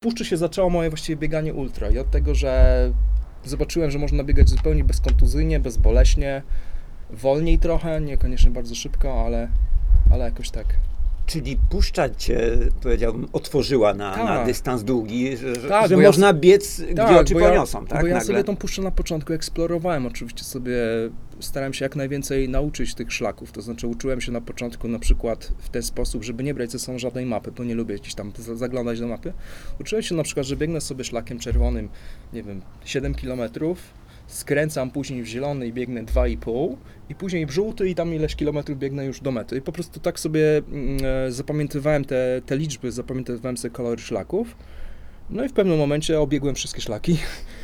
puszczy się zaczęło moje właściwie bieganie ultra i od tego, że zobaczyłem, że można biegać zupełnie bezkontuzyjnie, bezboleśnie, wolniej trochę, niekoniecznie bardzo szybko, ale, ale jakoś tak. Czyli puszcza cię, powiedziałbym, otworzyła na, na Tak. dystans długi, że, Tak, że bo ja można biec, gdzie oczy bo ja, poniosą, tak? Bo ja nagle? sobie tą puszczę na początku eksplorowałem. Oczywiście sobie starałem się jak najwięcej nauczyć tych szlaków. To znaczy uczyłem się na początku na przykład w ten sposób, żeby nie brać ze sobą żadnej mapy, bo nie lubię gdzieś tam za- zaglądać do mapy. Uczyłem się na przykład, że biegnę sobie szlakiem czerwonym, nie wiem, 7 kilometrów, skręcam później w zielony i biegnę 2,5 i później w żółty i tam ileś kilometrów biegnę już do mety. I po prostu tak sobie mm, e, zapamiętywałem te, te liczby, zapamiętywałem sobie kolory szlaków. No i w pewnym momencie obiegłem wszystkie szlaki